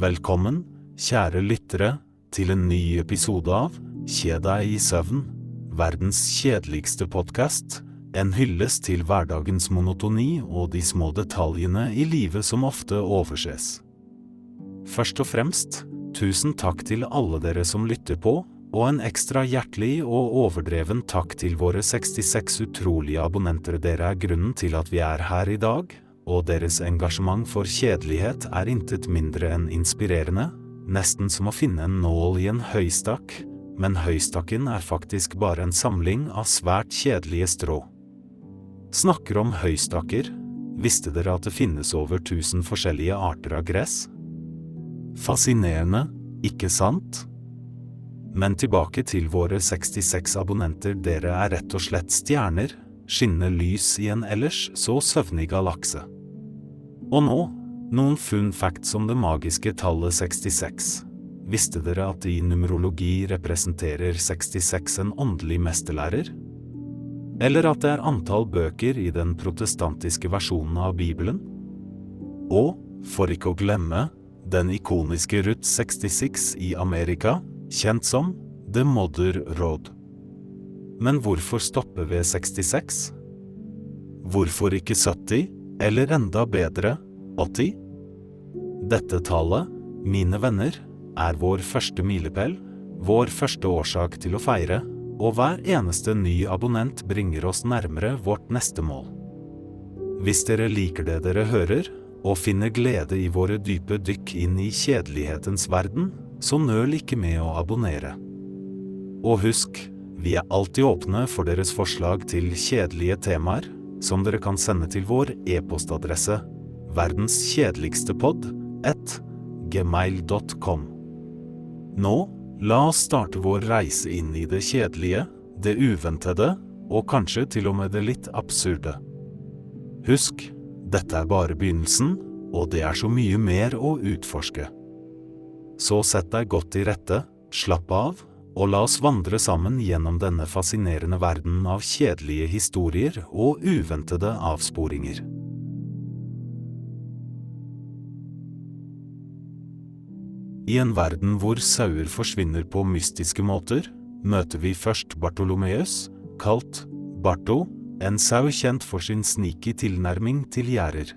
Velkommen, kjære lyttere, til en ny episode av Kjed deg i søvn, verdens kjedeligste podkast. En hyllest til hverdagens monotoni og de små detaljene i livet som ofte overses. Først og fremst, tusen takk til alle dere som lytter på, og en ekstra hjertelig og overdreven takk til våre 66 utrolige abonnenter. Dere er grunnen til at vi er her i dag, og deres engasjement for kjedelighet er intet mindre enn inspirerende, nesten som å finne en nål i en høystakk, men høystakken er faktisk bare en samling av svært kjedelige strå. Snakker om høystakker, visste dere at det finnes over 1000 forskjellige arter av gress? Fascinerende, ikke sant? Men tilbake til våre 66 abonnenter, dere er rett og slett stjerner, skinner lys i en ellers så søvnig galakse. Og nå, noen fun facts om det magiske tallet 66. Visste dere at i numerologi representerer 66 en åndelig mesterlærer? eller at det er antall bøker i den protestantiske versjonen av Bibelen. Og, for ikke å glemme, den ikoniske Ruth 66 i Amerika, kjent som The Mother Road. Men hvorfor stoppe ved 66? Hvorfor ikke 70, eller enda bedre 80? Dette tallet, mine venner, er vår første milepæl, vår første årsak til å feire og hver eneste ny abonnent bringer oss nærmere vårt neste mål. Hvis dere liker det dere hører, og finner glede i våre dype dykk inn i kjedelighetens verden, så nøl ikke med å abonnere. Og husk, vi er alltid åpne for deres forslag til kjedelige temaer, som dere kan sende til vår e-postadresse verdenskjedeligstepod 1 gmail.com. Nå La oss starte vår reise inn i det kjedelige, det uventede, og kanskje til og med det litt absurde. Husk, dette er bare begynnelsen, og det er så mye mer å utforske. Så sett deg godt til rette, slapp av, og la oss vandre sammen gjennom denne fascinerende verdenen av kjedelige historier og uventede avsporinger. I en verden hvor sauer forsvinner på mystiske måter, møter vi først Bartolomeus, kalt Barto, en sau kjent for sin sneaky tilnærming til gjerder.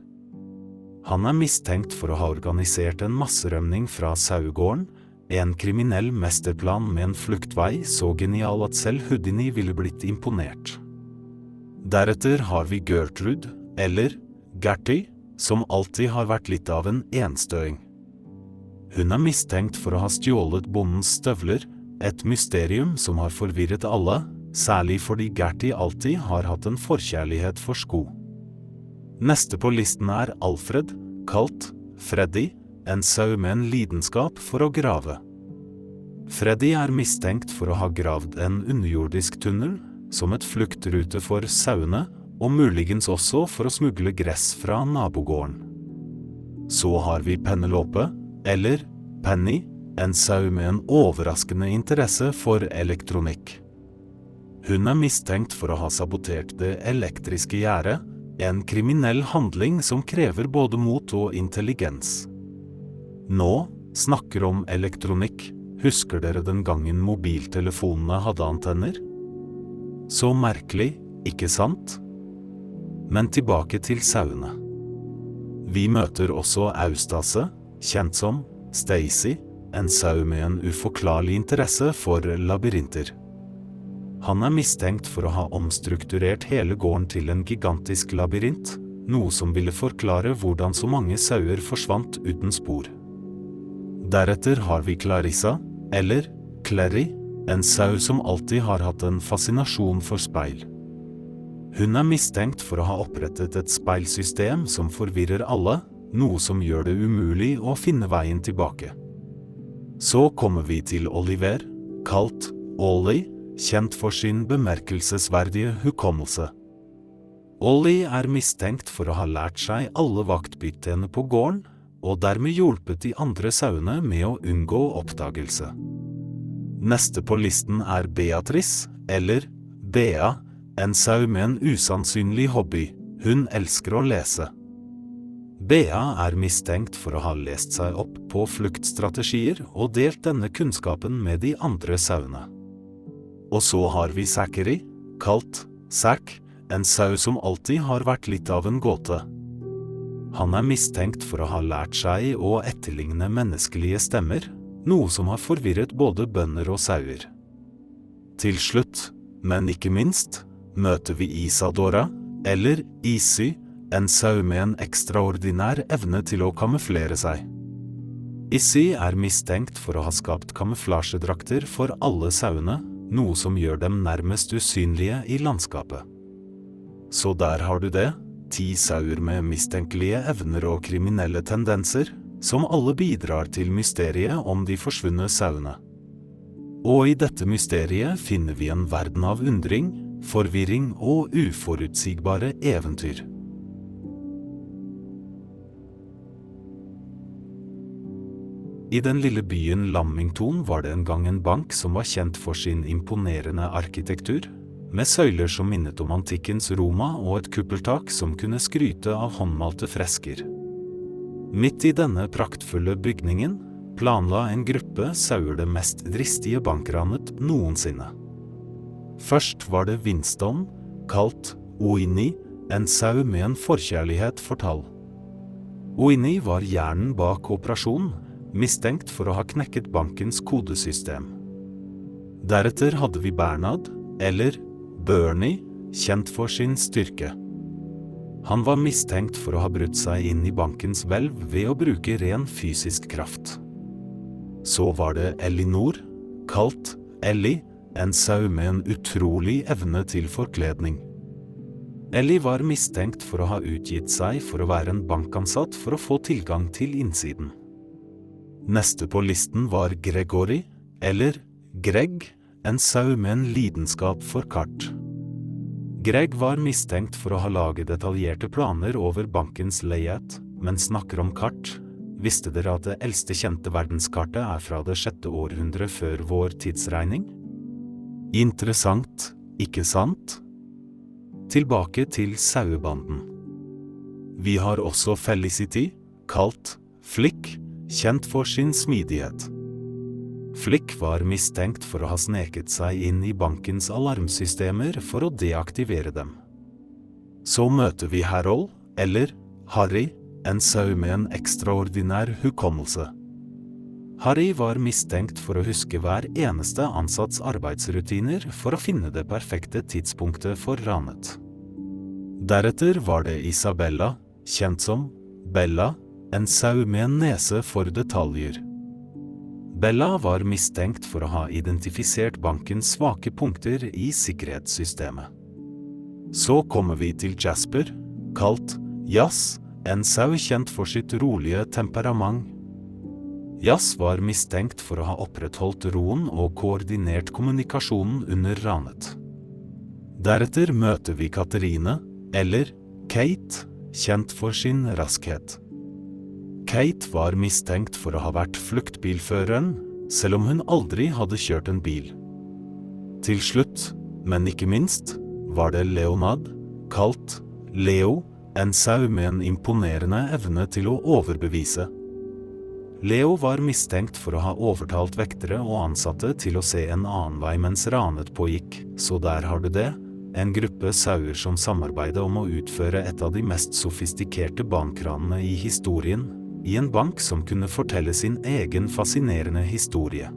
Han er mistenkt for å ha organisert en masserømning fra sauegården, en kriminell mesterplan med en fluktvei så genial at selv Houdini ville blitt imponert. Deretter har vi Gertrud, eller Gerty, som alltid har vært litt av en enstøing. Hun er mistenkt for å ha stjålet bondens støvler, et mysterium som har forvirret alle, særlig fordi Gertie alltid har hatt en forkjærlighet for sko. Neste på listen er Alfred, kalt Freddy, en sau med en lidenskap for å grave. Freddy er mistenkt for å ha gravd en underjordisk tunnel, som et fluktrute for sauene, og muligens også for å smugle gress fra nabogården. Så har vi Penelope, eller Penny, en sau med en overraskende interesse for elektronikk. Hun er mistenkt for å ha sabotert det elektriske gjerdet, en kriminell handling som krever både mot og intelligens. Nå snakker om elektronikk, husker dere den gangen mobiltelefonene hadde antenner? Så merkelig, ikke sant? Men tilbake til sauene. Vi møter også Austase, kjent som Stacy, en sau med en uforklarlig interesse for labyrinter. Han er mistenkt for å ha omstrukturert hele gården til en gigantisk labyrint, noe som ville forklare hvordan så mange sauer forsvant uten spor. Deretter har vi Clarissa, eller Clary, en sau som alltid har hatt en fascinasjon for speil. Hun er mistenkt for å ha opprettet et speilsystem som forvirrer alle, noe som gjør det umulig å finne veien tilbake. Så kommer vi til Oliver, kalt Ollie, kjent for sin bemerkelsesverdige hukommelse. Ollie er mistenkt for å ha lært seg alle vaktbyttene på gården, og dermed hjulpet de andre sauene med å unngå oppdagelse. Neste på listen er Beatrice, eller Bea, en sau med en usannsynlig hobby, hun elsker å lese. Bea er mistenkt for å ha lest seg opp på fluktstrategier og delt denne kunnskapen med de andre sauene. Og så har vi Zachary, kalt Zack, en sau som alltid har vært litt av en gåte. Han er mistenkt for å ha lært seg å etterligne menneskelige stemmer, noe som har forvirret både bønder og sauer. Til slutt, men ikke minst, møter vi Isadora, eller Isy, en sau med en ekstraordinær evne til å kamuflere seg. Issy er mistenkt for å ha skapt kamuflasjedrakter for alle sauene, noe som gjør dem nærmest usynlige i landskapet. Så der har du det, ti sauer med mistenkelige evner og kriminelle tendenser, som alle bidrar til mysteriet om de forsvunne sauene. Og i dette mysteriet finner vi en verden av undring, forvirring og uforutsigbare eventyr. I den lille byen Lamington var det en gang en bank som var kjent for sin imponerende arkitektur, med søyler som minnet om antikkens Roma og et kuppeltak som kunne skryte av håndmalte fresker. Midt i denne praktfulle bygningen planla en gruppe sauer det mest dristige bankranet noensinne. Først var det Winston, kalt Oini, en sau med en forkjærlighet for tall. Oini var hjernen bak operasjonen, mistenkt for å ha knekket bankens kodesystem. Deretter hadde vi Bernhard, eller Bernie, kjent for sin styrke. Han var mistenkt for å ha brutt seg inn i bankens hvelv ved å bruke ren fysisk kraft. Så var det Elinor, kalt Ellie, en sau med en utrolig evne til forkledning. Ellie var mistenkt for å ha utgitt seg for å være en bankansatt for å få tilgang til innsiden. Neste på listen var Gregory, eller Greg, en sau med en lidenskap for kart. Greg var mistenkt for å ha laget detaljerte planer over bankens layout, men snakker om kart. Visste dere at det eldste kjente verdenskartet er fra det sjette århundre før vår tidsregning? Interessant, ikke sant? Tilbake til sauebanden. Vi har også Felicity, kalt Flick, kjent for sin smidighet. Flick var mistenkt for å ha sneket seg inn i bankens alarmsystemer for å deaktivere dem. Så møter vi Harold, eller Harry, en sau med en ekstraordinær hukommelse. Harry var mistenkt for å huske hver eneste ansatts arbeidsrutiner for å finne det perfekte tidspunktet for ranet. Deretter var det Isabella, kjent som Bella, en sau med en nese for detaljer. Bella var mistenkt for å ha identifisert bankens svake punkter i sikkerhetssystemet. Så kommer vi til Jasper, kalt Jazz, en sau kjent for sitt rolige temperament. Jazz var mistenkt for å ha opprettholdt roen og koordinert kommunikasjonen under ranet. Deretter møter vi Katerine, eller Kate, kjent for sin raskhet. Kate var mistenkt for å ha vært fluktbilføreren, selv om hun aldri hadde kjørt en bil. Til slutt, men ikke minst, var det Leonard, kalt Leo, en sau med en imponerende evne til å overbevise. Leo var mistenkt for å ha overtalt vektere og ansatte til å se en annen vei mens ranet pågikk, så der har du det, en gruppe sauer som samarbeider om å utføre et av de mest sofistikerte bankranene i historien, i en bank som kunne fortelle sin egen fascinerende historie.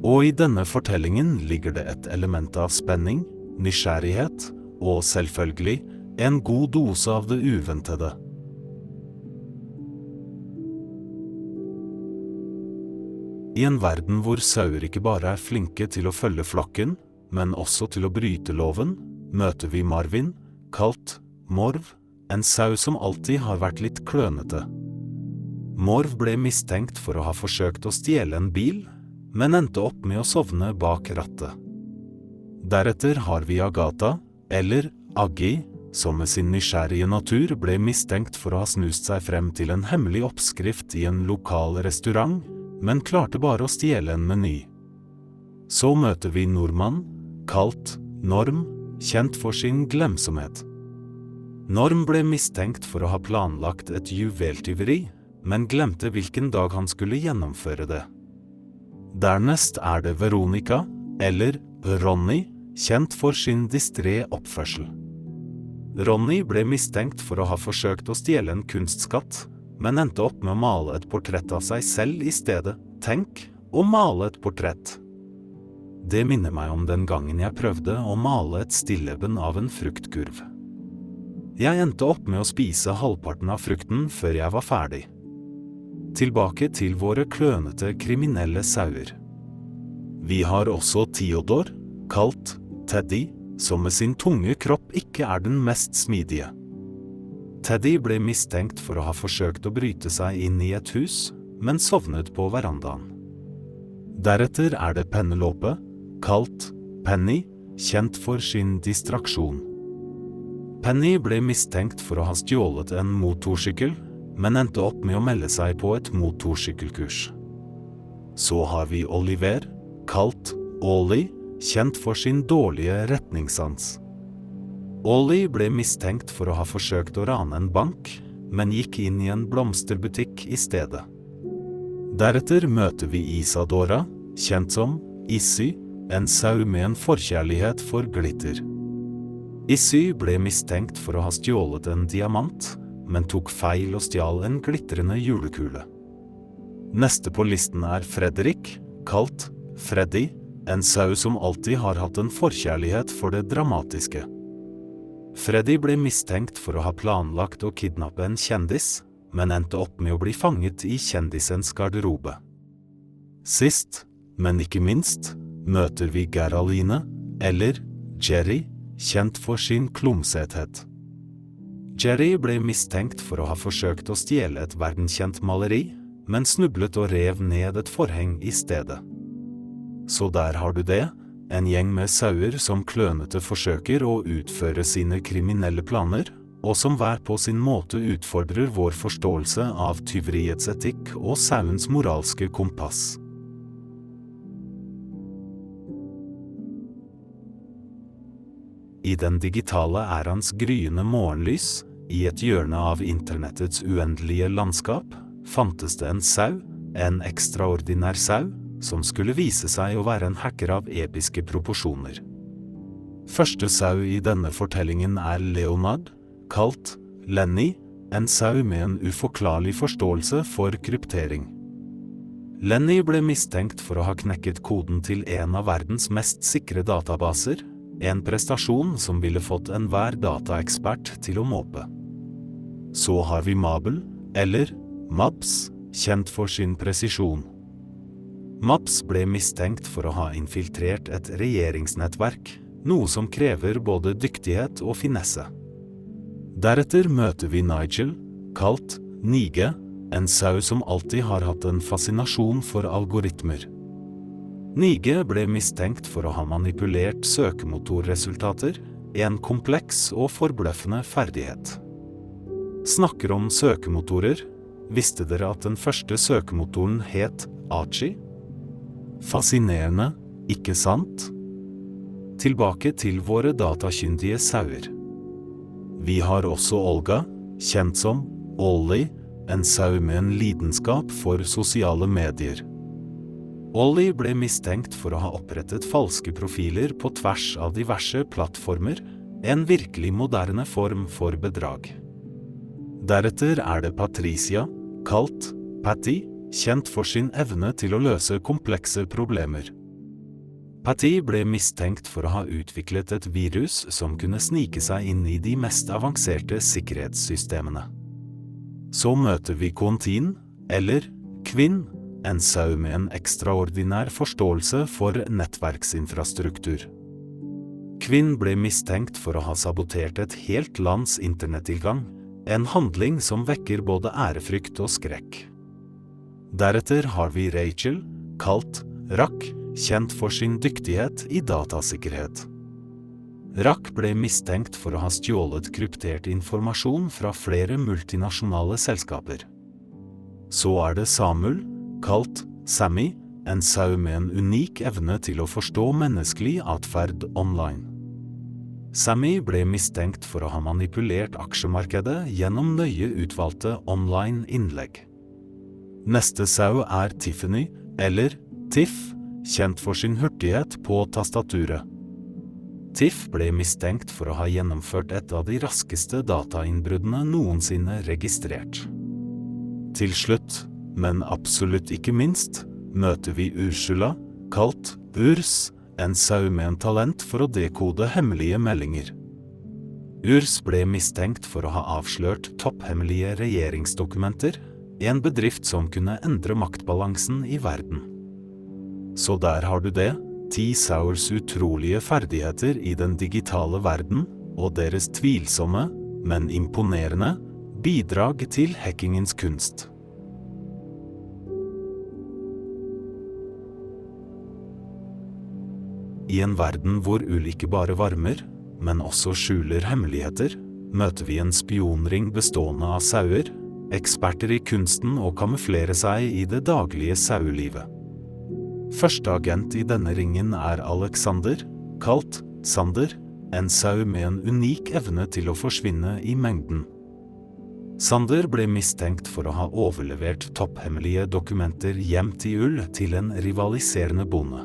Og i denne fortellingen ligger det et element av spenning, nysgjerrighet og selvfølgelig en god dose av det uventede. I en verden hvor sauer ikke bare er flinke til å følge flokken, men også til å bryte loven, møter vi Marvin, kalt Morv, en sau som alltid har vært litt klønete. Morv ble mistenkt for å ha forsøkt å stjele en bil, men endte opp med å sovne bak rattet. Deretter har vi Agatha, eller Aggi, som med sin nysgjerrige natur ble mistenkt for å ha snust seg frem til en hemmelig oppskrift i en lokal restaurant, men klarte bare å stjele en meny. Så møter vi nordmann, kalt Norm, kjent for sin glemsomhet. Norm ble mistenkt for å ha planlagt et juveltyveri, men glemte hvilken dag han skulle gjennomføre det. Dernest er det Veronica, eller Ronny, kjent for sin distré oppførsel. Ronny ble mistenkt for å ha forsøkt å stjele en kunstskatt, men endte opp med å male et portrett av seg selv i stedet. Tenk, å male et portrett. Det minner meg om den gangen jeg prøvde å male et stilleben av en fruktkurv. Jeg endte opp med å spise halvparten av frukten før jeg var ferdig. Tilbake til våre klønete kriminelle sauer. Vi har også Theodor, kalt Teddy, som med sin tunge kropp ikke er den mest smidige. Teddy ble mistenkt for å ha forsøkt å bryte seg inn i et hus, men sovnet på verandaen. Deretter er det pennelåpe, kalt Penny, kjent for sin distraksjon. Penny ble mistenkt for å ha stjålet en motorsykkel, men endte opp med å melde seg på et motorsykkelkurs. Så har vi Oliver, kalt Ollie, kjent for sin dårlige retningssans. Ollie ble mistenkt for å ha forsøkt å rane en bank, men gikk inn i en blomsterbutikk i stedet. Deretter møter vi Isadora, kjent som Issy, en sau med en forkjærlighet for glitter. Issy ble mistenkt for å ha stjålet en diamant, men tok feil og stjal en glitrende julekule. Neste på listen er Fredrik, kalt Freddy, en sau som alltid har hatt en forkjærlighet for det dramatiske. Freddy ble mistenkt for å ha planlagt å kidnappe en kjendis, men endte opp med å bli fanget i kjendisens garderobe. Sist, men ikke minst, møter vi Geraline, eller Jerry, kjent for sin klumsethet. Jerry ble mistenkt for å ha forsøkt å stjele et verdenskjent maleri, men snublet og rev ned et forheng i stedet. Så der har du det, en gjeng med sauer som klønete forsøker å utføre sine kriminelle planer, og som hver på sin måte utfordrer vår forståelse av tyveriets etikk og sauens moralske kompass. I den digitale æraens gryende morgenlys, i et hjørne av internettets uendelige landskap, fantes det en sau, en ekstraordinær sau, som skulle vise seg å være en hacker av episke proporsjoner. Første sau i denne fortellingen er Leonard, kalt Lenny, en sau med en uforklarlig forståelse for kryptering. Lenny ble mistenkt for å ha knekket koden til en av verdens mest sikre databaser, en prestasjon som ville fått enhver dataekspert til å måpe. Så har vi Mabel, eller MAPS, kjent for sin presisjon. Maps ble mistenkt for å ha infiltrert et regjeringsnettverk, noe som krever både dyktighet og finesse. Deretter møter vi Nigel, kalt Nige, en sau som alltid har hatt en fascinasjon for algoritmer. Nige ble mistenkt for å ha manipulert søkemotorresultater, en kompleks og forbløffende ferdighet. Snakker om søkemotorer, visste dere at den første søkemotoren het Archie? Fascinerende, ikke sant? Tilbake til våre datakyndige sauer. Vi har også Olga, kjent som Ollie, en sau med en lidenskap for sosiale medier. Ollie ble mistenkt for å ha opprettet falske profiler på tvers av diverse plattformer, en virkelig moderne form for bedrag. Deretter er det Patricia, kalt Patty, kjent for sin evne til å løse komplekse problemer. Patty ble mistenkt for å ha utviklet et virus som kunne snike seg inn i de mest avanserte sikkerhetssystemene. Så møter vi Kontin, eller Kvinn, en sau med en ekstraordinær forståelse for nettverksinfrastruktur. Kvinn ble mistenkt for å ha sabotert et helt lands internettilgang, en handling som vekker både ærefrykt og skrekk. Deretter har vi Rachel, kalt Rack, kjent for sin dyktighet i datasikkerhet. Rack ble mistenkt for å ha stjålet kryptert informasjon fra flere multinasjonale selskaper. Så er det Samuel, kalt Sammy, en sau med en unik evne til å forstå menneskelig atferd online. Sammy ble mistenkt for å ha manipulert aksjemarkedet gjennom nøye utvalgte online innlegg. Neste sau er Tiffany, eller Tiff, kjent for sin hurtighet på tastaturet. Tiff ble mistenkt for å ha gjennomført et av de raskeste datainnbruddene noensinne registrert. Til slutt, men absolutt ikke minst, møter vi Ursula, kalt Urs, en sau med en talent for å dekode hemmelige meldinger. Urs ble mistenkt for å ha avslørt topphemmelige regjeringsdokumenter, en bedrift som kunne endre maktbalansen i verden. Så der har du det, Ti Saurs utrolige ferdigheter i den digitale verden, og deres tvilsomme, men imponerende, bidrag til hackingens kunst. I en verden hvor ull ikke bare varmer, men også skjuler hemmeligheter, møter vi en spionring bestående av sauer, eksperter i kunsten å kamuflere seg i det daglige sauelivet. Første agent i denne ringen er Alexander, kalt Sander, en sau med en unik evne til å forsvinne i mengden. Sander ble mistenkt for å ha overlevert topphemmelige dokumenter gjemt i ull til en rivaliserende bonde.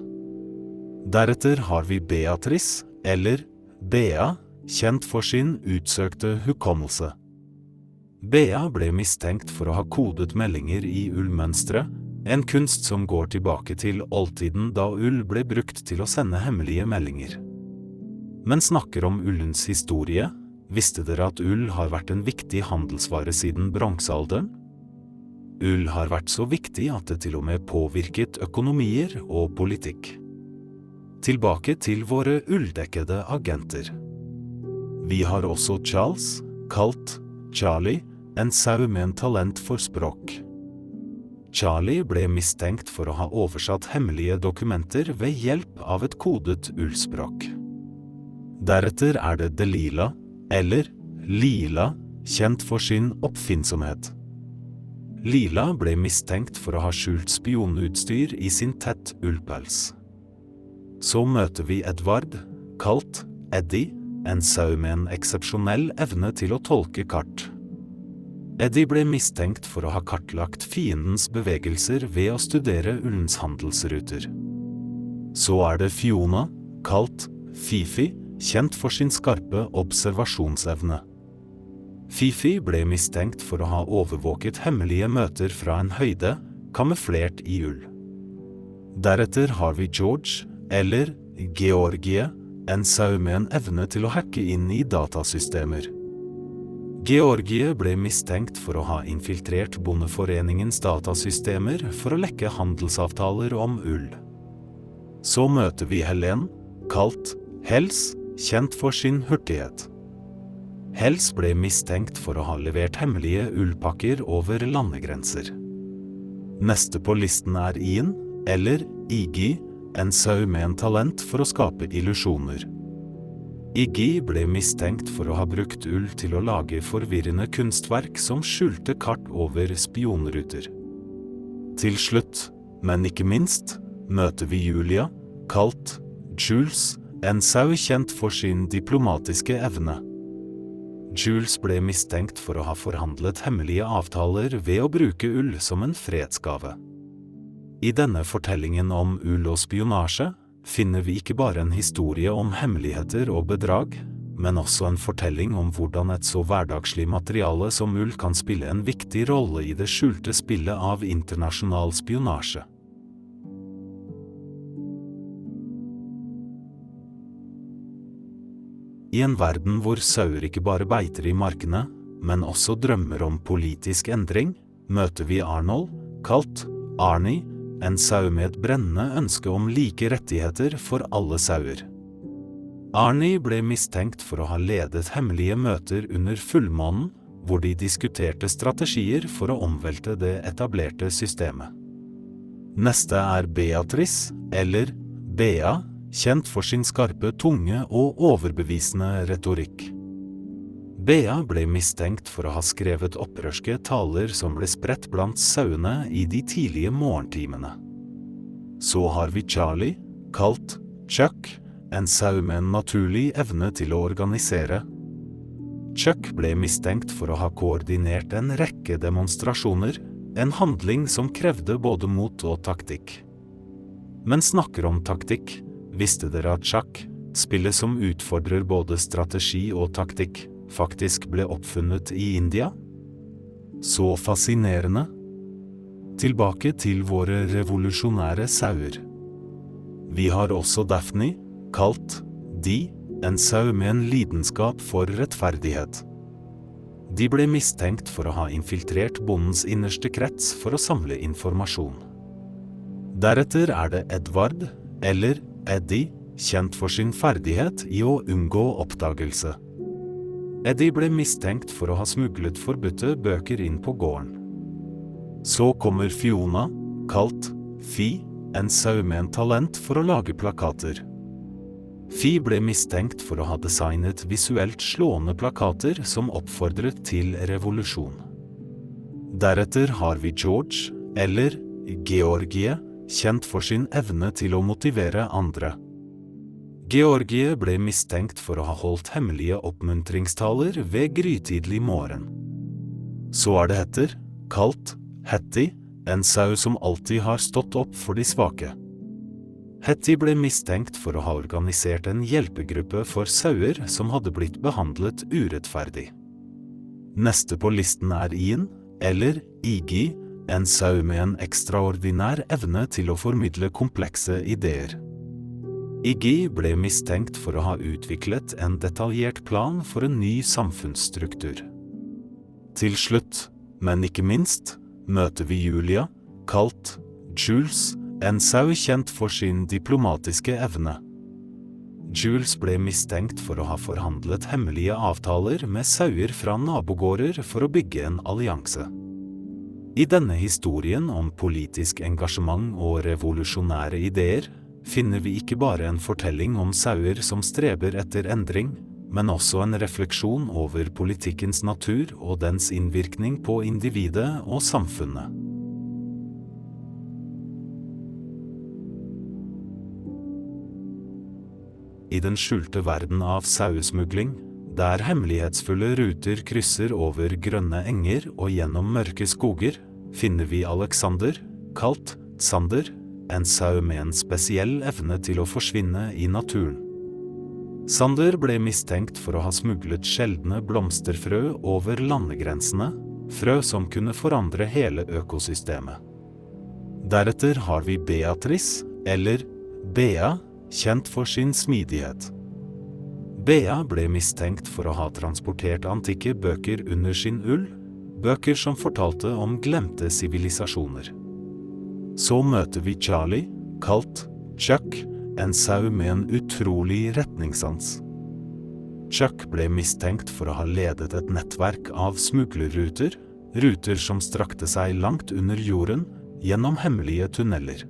Deretter har vi Beatrice, eller Bea, kjent for sin utsøkte hukommelse. Bea ble mistenkt for å ha kodet meldinger i ullmønstre, en kunst som går tilbake til oldtiden da ull ble brukt til å sende hemmelige meldinger. Men snakker om ullens historie, visste dere at ull har vært en viktig handelsvare siden bronsealderen? Ull har vært så viktig at det til og med påvirket økonomier og politikk. Tilbake til våre ulldekkede agenter. Vi har også Charles, kalt Charlie, en sau med en talent for språk. Charlie ble mistenkt for å ha oversatt hemmelige dokumenter ved hjelp av et kodet ullspråk. Deretter er det Delila, eller Lila, kjent for sin oppfinnsomhet. Lila ble mistenkt for å ha skjult spionutstyr i sin tett ullpels. Så møter vi Edvard, kalt Eddie, en sau med en eksepsjonell evne til å tolke kart. Eddie ble mistenkt for å ha kartlagt fiendens bevegelser ved å studere ullens handelsruter. Så er det Fiona, kalt Fifi, kjent for sin skarpe observasjonsevne. Fifi ble mistenkt for å ha overvåket hemmelige møter fra en høyde, kamuflert i ull. Deretter har vi George, eller Georgie, en sau med en evne til å hacke inn i datasystemer. Georgie ble mistenkt for å ha infiltrert Bondeforeningens datasystemer for å lekke handelsavtaler om ull. Så møter vi Helen, kalt Hels, kjent for sin hurtighet. Hels ble mistenkt for å ha levert hemmelige ullpakker over landegrenser. Neste på listen er Ian, eller Igi, en sau med en talent for å skape illusjoner. Iggy ble mistenkt for å ha brukt ull til å lage forvirrende kunstverk som skjulte kart over spionruter. Til slutt, men ikke minst, møter vi Julia, kalt Jules, en sau kjent for sin diplomatiske evne. Jules ble mistenkt for å ha forhandlet hemmelige avtaler ved å bruke ull som en fredsgave. I denne fortellingen om ull og spionasje finner vi ikke bare en historie om hemmeligheter og bedrag, men også en fortelling om hvordan et så hverdagslig materiale som ull kan spille en viktig rolle i det skjulte spillet av internasjonal spionasje. I en verden hvor sauer ikke bare beiter i markene, men også drømmer om politisk endring, møter vi Arnold, kalt Arnie, en sau med et brennende ønske om like rettigheter for alle sauer. Arnie ble mistenkt for å ha ledet hemmelige møter under fullmånen, hvor de diskuterte strategier for å omvelte det etablerte systemet. Neste er Beatrice, eller Bea, kjent for sin skarpe tunge og overbevisende retorikk. Bea ble mistenkt for å ha skrevet opprørske taler som ble spredt blant sauene i de tidlige morgentimene. Så har vi Charlie, kalt Chuck, en sau med en naturlig evne til å organisere. Chuck ble mistenkt for å ha koordinert en rekke demonstrasjoner, en handling som krevde både mot og taktikk. Men snakker om taktikk, visste dere at sjakk, spillet som utfordrer både strategi og taktikk, faktisk ble oppfunnet i India? Så fascinerende. Tilbake til våre revolusjonære sauer. Vi har også Daphne, kalt De, en sau med en lidenskap for rettferdighet. De ble mistenkt for å ha infiltrert bondens innerste krets for å samle informasjon. Deretter er det Edvard, eller Eddie, kjent for sin ferdighet i å unngå oppdagelse. Eddie ble mistenkt for å ha smuglet forbudte bøker inn på gården. Så kommer Fiona, kalt Fi, en sau med en talent for å lage plakater. Fi ble mistenkt for å ha designet visuelt slående plakater som oppfordret til revolusjon. Deretter har vi George, eller Georgie, kjent for sin evne til å motivere andre. Georgie ble mistenkt for å ha holdt hemmelige oppmuntringstaler ved grytidlig morgen. Så er det Hetter, kalt Hetty, en sau som alltid har stått opp for de svake. Hetty ble mistenkt for å ha organisert en hjelpegruppe for sauer som hadde blitt behandlet urettferdig. Neste på listen er Ian, eller Igi, en sau med en ekstraordinær evne til å formidle komplekse ideer. Iggy ble mistenkt for å ha utviklet en detaljert plan for en ny samfunnsstruktur. Til slutt, men ikke minst, møter vi Julia, kalt Jules, en sau kjent for sin diplomatiske evne. Jules ble mistenkt for å ha forhandlet hemmelige avtaler med sauer fra nabogårder for å bygge en allianse. I denne historien om politisk engasjement og revolusjonære ideer finner vi ikke bare en fortelling om sauer som streber etter endring, men også en refleksjon over politikkens natur og dens innvirkning på individet og samfunnet. i den skjulte verden av sauesmugling, der hemmelighetsfulle ruter krysser over grønne enger og gjennom mørke skoger, finner vi Alexander, kalt Sander, en sau med en spesiell evne til å forsvinne i naturen. Sander ble mistenkt for å ha smuglet sjeldne blomsterfrø over landegrensene, frø som kunne forandre hele økosystemet. Deretter har vi Beatrice, eller Bea, kjent for sin smidighet. Bea ble mistenkt for å ha transportert antikke bøker under sin ull, bøker som fortalte om glemte sivilisasjoner. Så møter vi Charlie, kalt Chuck, en sau med en utrolig retningssans. Chuck ble mistenkt for å ha ledet et nettverk av smuglerruter, ruter som strakte seg langt under jorden, gjennom hemmelige tunneler.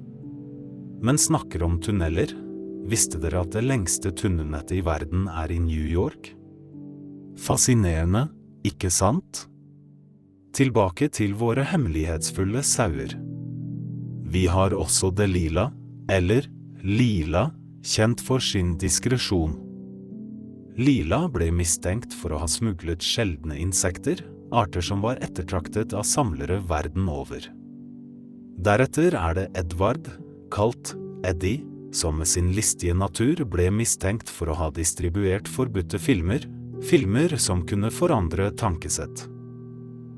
Men snakker om tunneler, Visste dere at det lengste tunnelnettet i verden er i New York? Fascinerende, ikke sant? Tilbake til våre hemmelighetsfulle sauer. Vi har også Delila, eller Lila, kjent for sin diskresjon. Lila ble mistenkt for å ha smuglet sjeldne insekter, arter som var ettertraktet av samlere verden over. Deretter er det Edvard, kalt Eddie, som med sin listige natur ble mistenkt for å ha distribuert forbudte filmer, filmer som kunne forandre tankesett.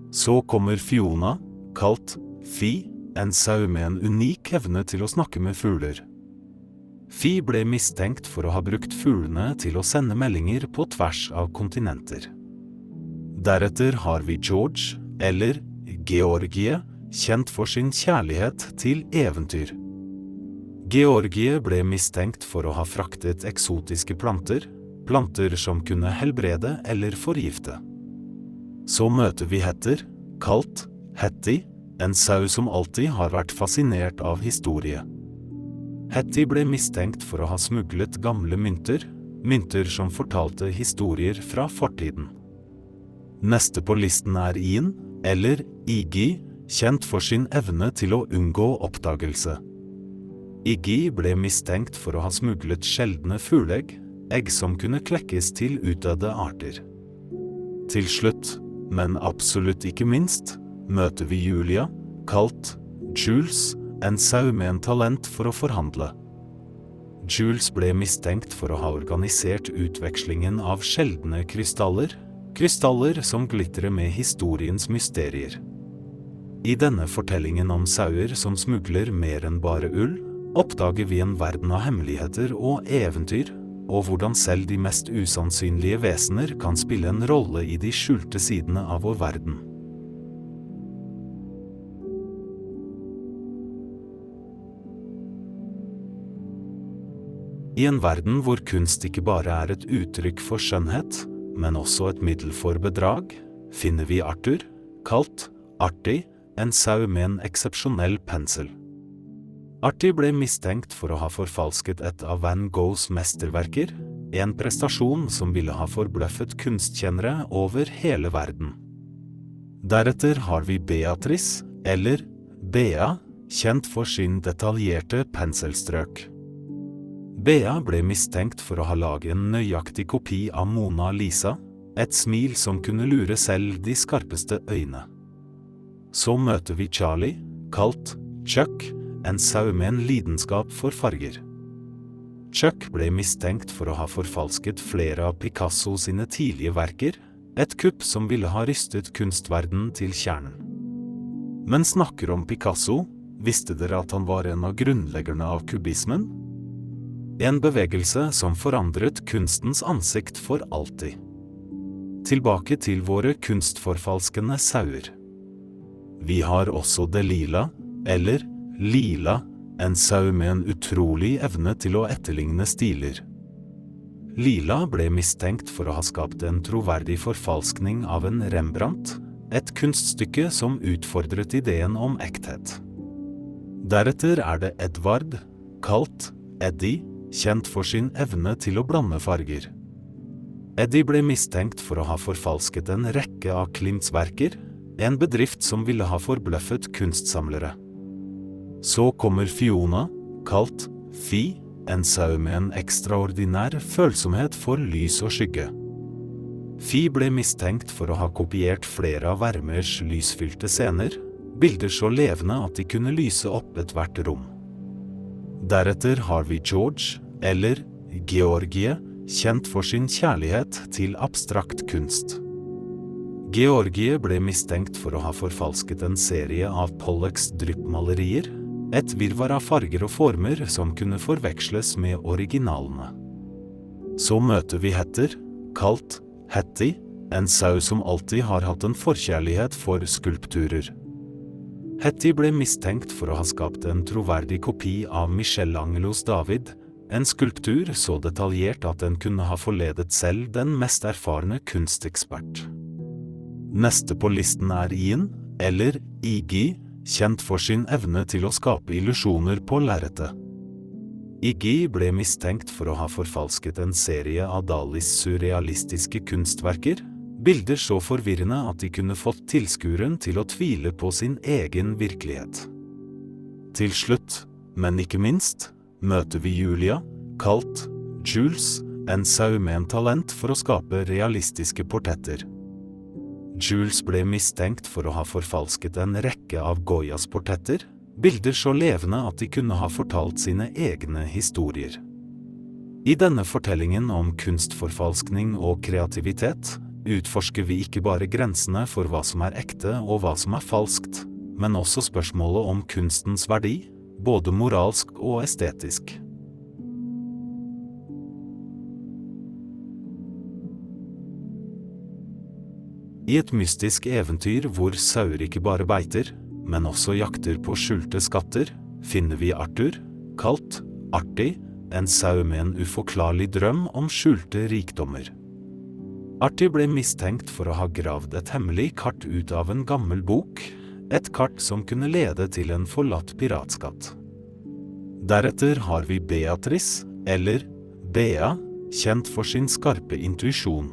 Så kommer Fiona, kalt Fi, en sau med en unik evne til å snakke med fugler. Fi ble mistenkt for å ha brukt fuglene til å sende meldinger på tvers av kontinenter. Deretter har vi George, eller Georgie, kjent for sin kjærlighet til eventyr. Georgie ble mistenkt for å ha fraktet eksotiske planter, planter som kunne helbrede eller forgifte. Så møter vi Hetter, kalt Hetty, en sau som alltid har vært fascinert av historie. Hetty ble mistenkt for å ha smuglet gamle mynter, mynter som fortalte historier fra fortiden. Neste på listen er Ian, eller Igi, kjent for sin evne til å unngå oppdagelse. Iggy ble mistenkt for å ha smuglet sjeldne fugleegg, egg som kunne klekkes til utdødde arter. Til slutt, men absolutt ikke minst, møter vi Julia, kalt Jules, en sau med en talent for å forhandle. Jules ble mistenkt for å ha organisert utvekslingen av sjeldne krystaller, krystaller som glitrer med historiens mysterier. I denne fortellingen om sauer som smugler mer enn bare ull, oppdager vi en verden av hemmeligheter og eventyr, og hvordan selv de mest usannsynlige vesener kan spille en rolle i de skjulte sidene av vår verden. I en verden hvor kunst ikke bare er et uttrykk for skjønnhet, men også et middel for bedrag, finner vi Arthur, kalt Artig, en sau med en eksepsjonell pensel. Artig ble mistenkt for å ha forfalsket et av Van Goghs mesterverker, en prestasjon som ville ha forbløffet kunstkjennere over hele verden. Deretter har vi Beatrice, eller Bea, kjent for sin detaljerte penselstrøk. Bea ble mistenkt for å ha laget en nøyaktig kopi av Mona Lisa, et smil som kunne lure selv de skarpeste øyne. Så møter vi Charlie, kalt Chuck, en sau med en lidenskap for farger. Chuck ble mistenkt for å ha forfalsket flere av Picasso sine tidlige verker, et kupp som ville ha rystet kunstverdenen til kjernen. Men snakker om Picasso, visste dere at han var en av grunnleggerne av kubismen? En bevegelse som forandret kunstens ansikt for alltid. Tilbake til våre kunstforfalskende sauer. Vi har også Delila, eller Lila, en sau med en utrolig evne til å etterligne stiler. Lila ble mistenkt for å ha skapt en troverdig forfalskning av en Rembrandt, et kunststykke som utfordret ideen om ekthet. Deretter er det Edvard, kalt Eddie, kjent for sin evne til å blande farger. Eddie ble mistenkt for å ha forfalsket en rekke av Klimts verker, en bedrift som ville ha forbløffet kunstsamlere. Så kommer Fiona, kalt Fi, en sau med en ekstraordinær følsomhet for lys og skygge. Fi ble mistenkt for å ha kopiert flere av Vermers lysfylte scener, bilder så levende at de kunne lyse opp ethvert rom. Deretter har vi George, eller Georgie, kjent for sin kjærlighet til abstrakt kunst. Georgie ble mistenkt for å ha forfalsket en serie av Pollocks dryppmalerier, et virvar av farger og former som kunne forveksles med originalene. Så møter vi Hetter, kalt Hetty, en sau som alltid har hatt en forkjærlighet for skulpturer. Hetty ble mistenkt for å ha skapt en troverdig kopi av Michelangelos David, en skulptur så detaljert at den kunne ha forledet selv den mest erfarne kunstekspert. Neste på listen er Ian, eller Iggy, kjent for sin evne til å skape illusjoner på lerretet. Iggy ble mistenkt for å ha forfalsket en serie av Dalis surrealistiske kunstverker, bilder så forvirrende at de kunne fått tilskueren til å tvile på sin egen virkelighet. Til slutt, men ikke minst, møter vi Julia, kalt Jules, en sau med en talent for å skape realistiske portretter. Jules ble mistenkt for å ha forfalsket en rekke av Goyas portretter, bilder så levende at de kunne ha fortalt sine egne historier. I denne fortellingen om kunstforfalskning og kreativitet utforsker vi ikke bare grensene for hva som er ekte og hva som er falskt, men også spørsmålet om kunstens verdi, både moralsk og estetisk. I et mystisk eventyr hvor sauer ikke bare beiter, men også jakter på skjulte skatter, finner vi Arthur, kalt Artig, en sau med en uforklarlig drøm om skjulte rikdommer. Artig ble mistenkt for å ha gravd et hemmelig kart ut av en gammel bok, et kart som kunne lede til en forlatt piratskatt. Deretter har vi Beatrice, eller Bea, kjent for sin skarpe intuisjon.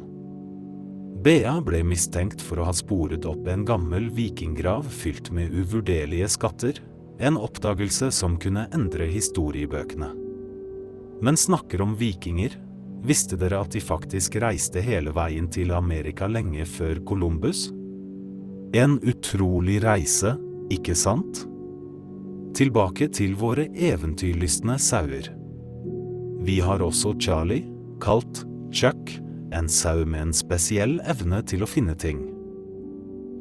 Bea ble mistenkt for å ha sporet opp en gammel vikinggrav fylt med uvurderlige skatter, En oppdagelse som kunne endre historiebøkene. Men snakker om vikinger, visste dere at de faktisk reiste hele veien til Amerika lenge før Columbus? En utrolig reise, ikke sant? Tilbake til våre eventyrlystne sauer. Vi har også Charlie, kalt Chuck, en sau med en spesiell evne til å finne ting.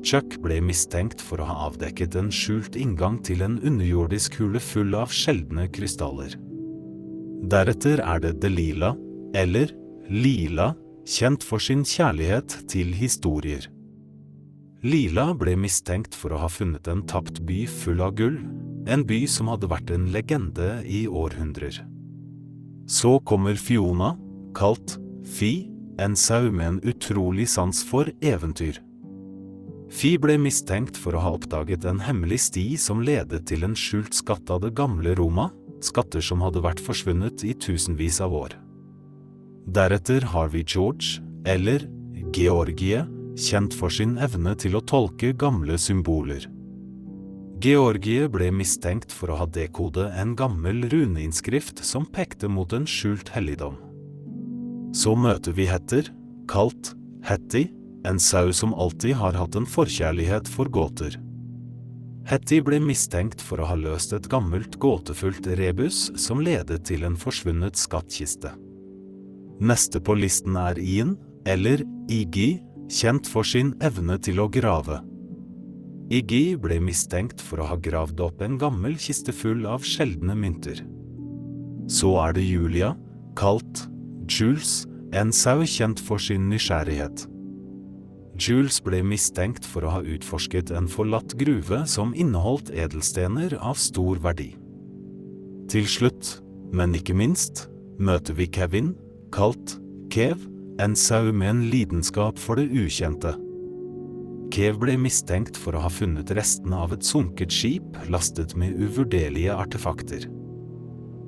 Chuck ble mistenkt for å ha avdekket en skjult inngang til en underjordisk hule full av sjeldne krystaller. Deretter er det Delila, eller Lila, kjent for sin kjærlighet til historier. Lila ble mistenkt for å ha funnet en tapt by full av gull, en by som hadde vært en legende i århundrer. Så kommer Fiona, kalt Fi, en sau med en utrolig sans for eventyr. Fi ble mistenkt for å ha oppdaget en hemmelig sti som ledet til en skjult skatt av det gamle Roma, skatter som hadde vært forsvunnet i tusenvis av år. Deretter har vi George, eller Georgie, kjent for sin evne til å tolke gamle symboler. Georgie ble mistenkt for å ha dekode en gammel runeinnskrift som pekte mot en skjult helligdom. Så møter vi Hetter, kalt Hetty, en sau som alltid har hatt en forkjærlighet for gåter. Hetty ble mistenkt for å ha løst et gammelt gåtefullt rebus som ledet til en forsvunnet skattkiste. Neste på listen er Ian, eller Iggy, kjent for sin evne til å grave. Iggy ble mistenkt for å ha gravd opp en gammel kiste full av sjeldne mynter. Så er det Julia, kalt Jules, en sau kjent for sin nysgjerrighet. Jules ble mistenkt for å ha utforsket en forlatt gruve som inneholdt edelstener av stor verdi. Til slutt, men ikke minst, møter vi Kevin, kalt Kev, en sau med en lidenskap for det ukjente. Kev ble mistenkt for å ha funnet restene av et sunket skip lastet med uvurderlige artefakter.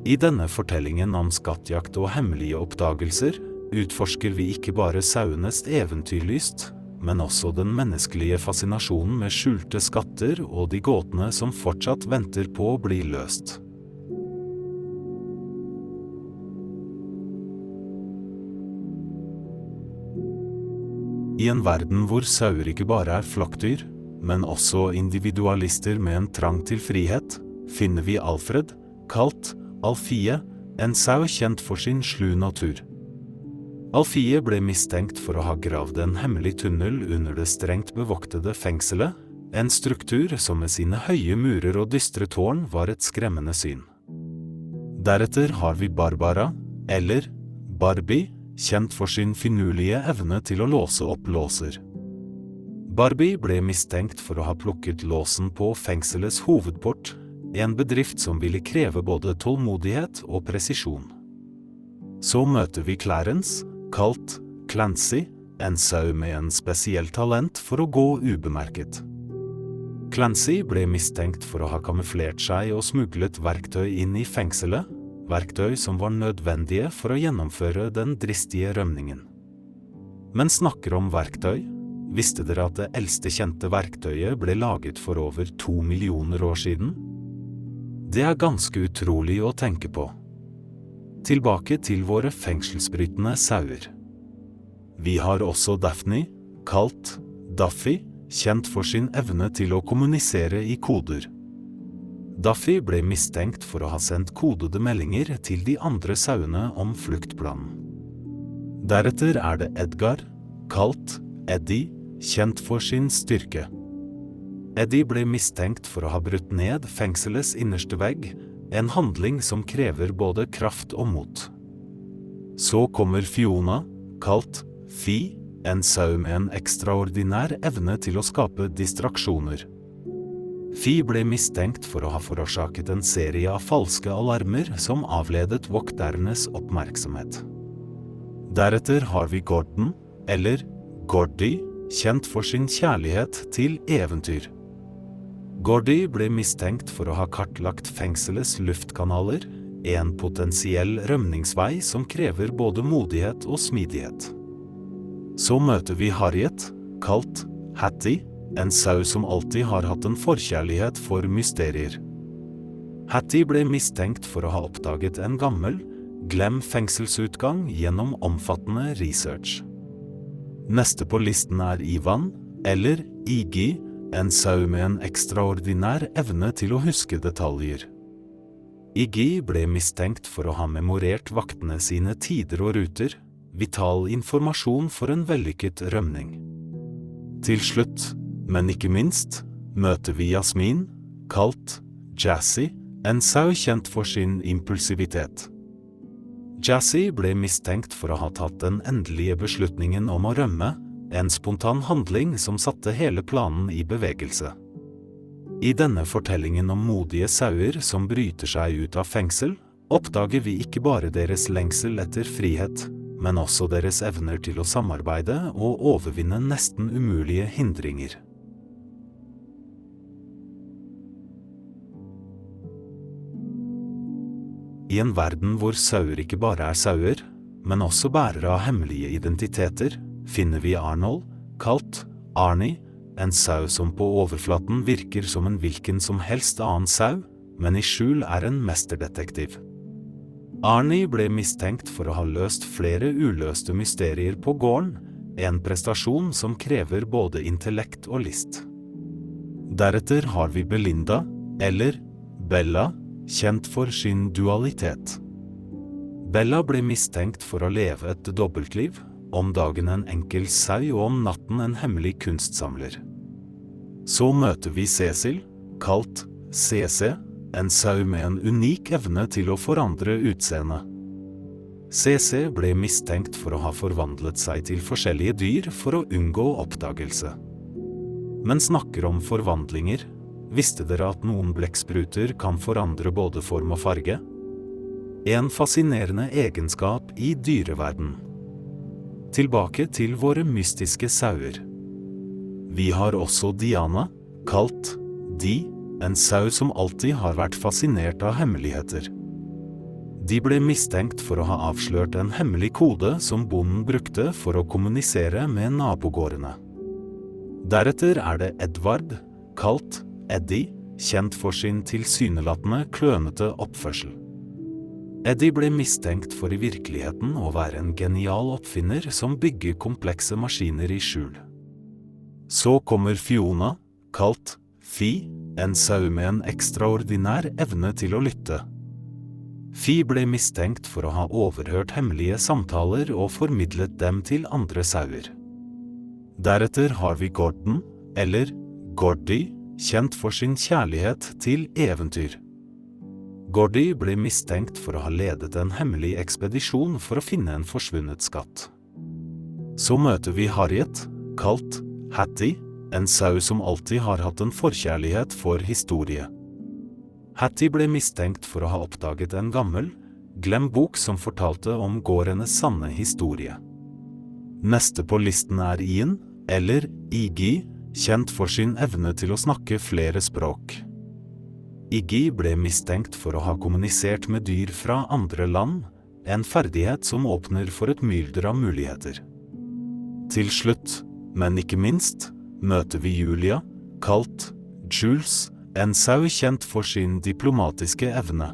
I denne fortellingen om skattjakt og hemmelige oppdagelser utforsker vi ikke bare sauenes eventyrlyst, men også den menneskelige fascinasjonen med skjulte skatter og de gåtene som fortsatt venter på å bli løst. I en verden hvor sauer ikke bare er flokkdyr, men også individualister med en trang til frihet, finner vi Alfred, kalt Alfie, en sau kjent for sin slu natur. Alfie ble mistenkt for å ha gravd en hemmelig tunnel under det strengt bevoktede fengselet, en struktur som med sine høye murer og dystre tårn var et skremmende syn. Deretter har vi Barbara, eller Barbie, kjent for sin finurlige evne til å låse opp låser. Barbie ble mistenkt for å ha plukket låsen på fengselets hovedport, en bedrift som ville kreve både tålmodighet og presisjon. Så møter vi Clarence, kalt Clancy, en sau med en spesiell talent for å gå ubemerket. Clancy ble mistenkt for å ha kamuflert seg og smuglet verktøy inn i fengselet, verktøy som var nødvendige for å gjennomføre den dristige rømningen. Men snakker om verktøy, visste dere at det eldste kjente verktøyet ble laget for over to millioner år siden? Det er ganske utrolig å tenke på. Tilbake til våre fengselsbrytende sauer. Vi har også Daphne, kalt Daffy, kjent for sin evne til å kommunisere i koder. Daffy ble mistenkt for å ha sendt kodede meldinger til de andre sauene om fluktplanen. Deretter er det Edgar, kalt Eddie, kjent for sin styrke. Eddie ble mistenkt for å ha brutt ned fengselets innerste vegg en handling som krever både kraft og mot. Så kommer Fiona, kalt Fi, en sau med en ekstraordinær evne til å skape distraksjoner. Fi ble mistenkt for å ha forårsaket en serie av falske alarmer som avledet vokternes oppmerksomhet. Deretter har vi Gordon, eller Gordy, kjent for sin kjærlighet til eventyr. Gordy ble mistenkt for å ha kartlagt fengselets luftkanaler, en potensiell rømningsvei som krever både modighet og smidighet. Så møter vi Harriet, kalt Hattie, en sau som alltid har hatt en forkjærlighet for mysterier. Hattie ble mistenkt for å ha oppdaget en gammel, glem fengselsutgang gjennom omfattende research. Neste på listen er Ivan, eller Igi, en sau med en ekstraordinær evne til å huske detaljer. Iggy ble mistenkt for å ha memorert vaktene sine tider og ruter, vital informasjon for en vellykket rømning. Til slutt, men ikke minst, møter vi Jasmin, kalt Jazzy, en sau kjent for sin impulsivitet. Jazzy ble mistenkt for å ha tatt den endelige beslutningen om å rømme, en spontan handling som satte hele planen i bevegelse. I denne fortellingen om modige sauer som bryter seg ut av fengsel, oppdager vi ikke bare deres lengsel etter frihet, men også deres evner til å samarbeide og overvinne nesten umulige hindringer. I en verden hvor sauer ikke bare er sauer, men også bærere av hemmelige identiteter, finner vi Arnold, kalt Arnie, en sau som på overflaten virker som en hvilken som helst annen sau, men i skjul er en mesterdetektiv. Arnie ble mistenkt for å ha løst flere uløste mysterier på gården, en prestasjon som krever både intellekt og list. Deretter har vi Belinda, eller Bella, kjent for sin dualitet. Bella ble mistenkt for å leve et dobbeltliv, om dagen en enkel sau og om natten en hemmelig kunstsamler. Så møter vi Cecil, kalt CC, en sau med en unik evne til å forandre utseende. CC ble mistenkt for å ha forvandlet seg til forskjellige dyr for å unngå oppdagelse. Men snakker om forvandlinger, visste dere at noen blekkspruter kan forandre både form og farge? En fascinerende egenskap i dyreverden. Tilbake til våre mystiske sauer. Vi har også Diana, kalt Di, en sau som alltid har vært fascinert av hemmeligheter. De ble mistenkt for å ha avslørt en hemmelig kode som bonden brukte for å kommunisere med nabogårdene. Deretter er det Edvard, kalt Eddie, kjent for sin tilsynelatende klønete oppførsel. Eddie ble mistenkt for i virkeligheten å være en genial oppfinner som bygger komplekse maskiner i skjul. Så kommer Fiona, kalt Fi, en sau med en ekstraordinær evne til å lytte. Fi ble mistenkt for å ha overhørt hemmelige samtaler og formidlet dem til andre sauer. Deretter har vi Gordon, eller Gordy, kjent for sin kjærlighet til eventyr. Gordy ble mistenkt for å ha ledet en hemmelig ekspedisjon for å finne en forsvunnet skatt. Så møter vi Harriet, kalt Hattie, en sau som alltid har hatt en forkjærlighet for historie. Hattie ble mistenkt for å ha oppdaget en gammel, glem bok som fortalte om gårdenes sanne historie. Neste på listen er Ian, eller Igi, kjent for sin evne til å snakke flere språk. Iggy ble mistenkt for å ha kommunisert med dyr fra andre land, en ferdighet som åpner for et mylder av muligheter. Til slutt, men ikke minst, møter vi Julia, kalt Jules, en sau kjent for sin diplomatiske evne.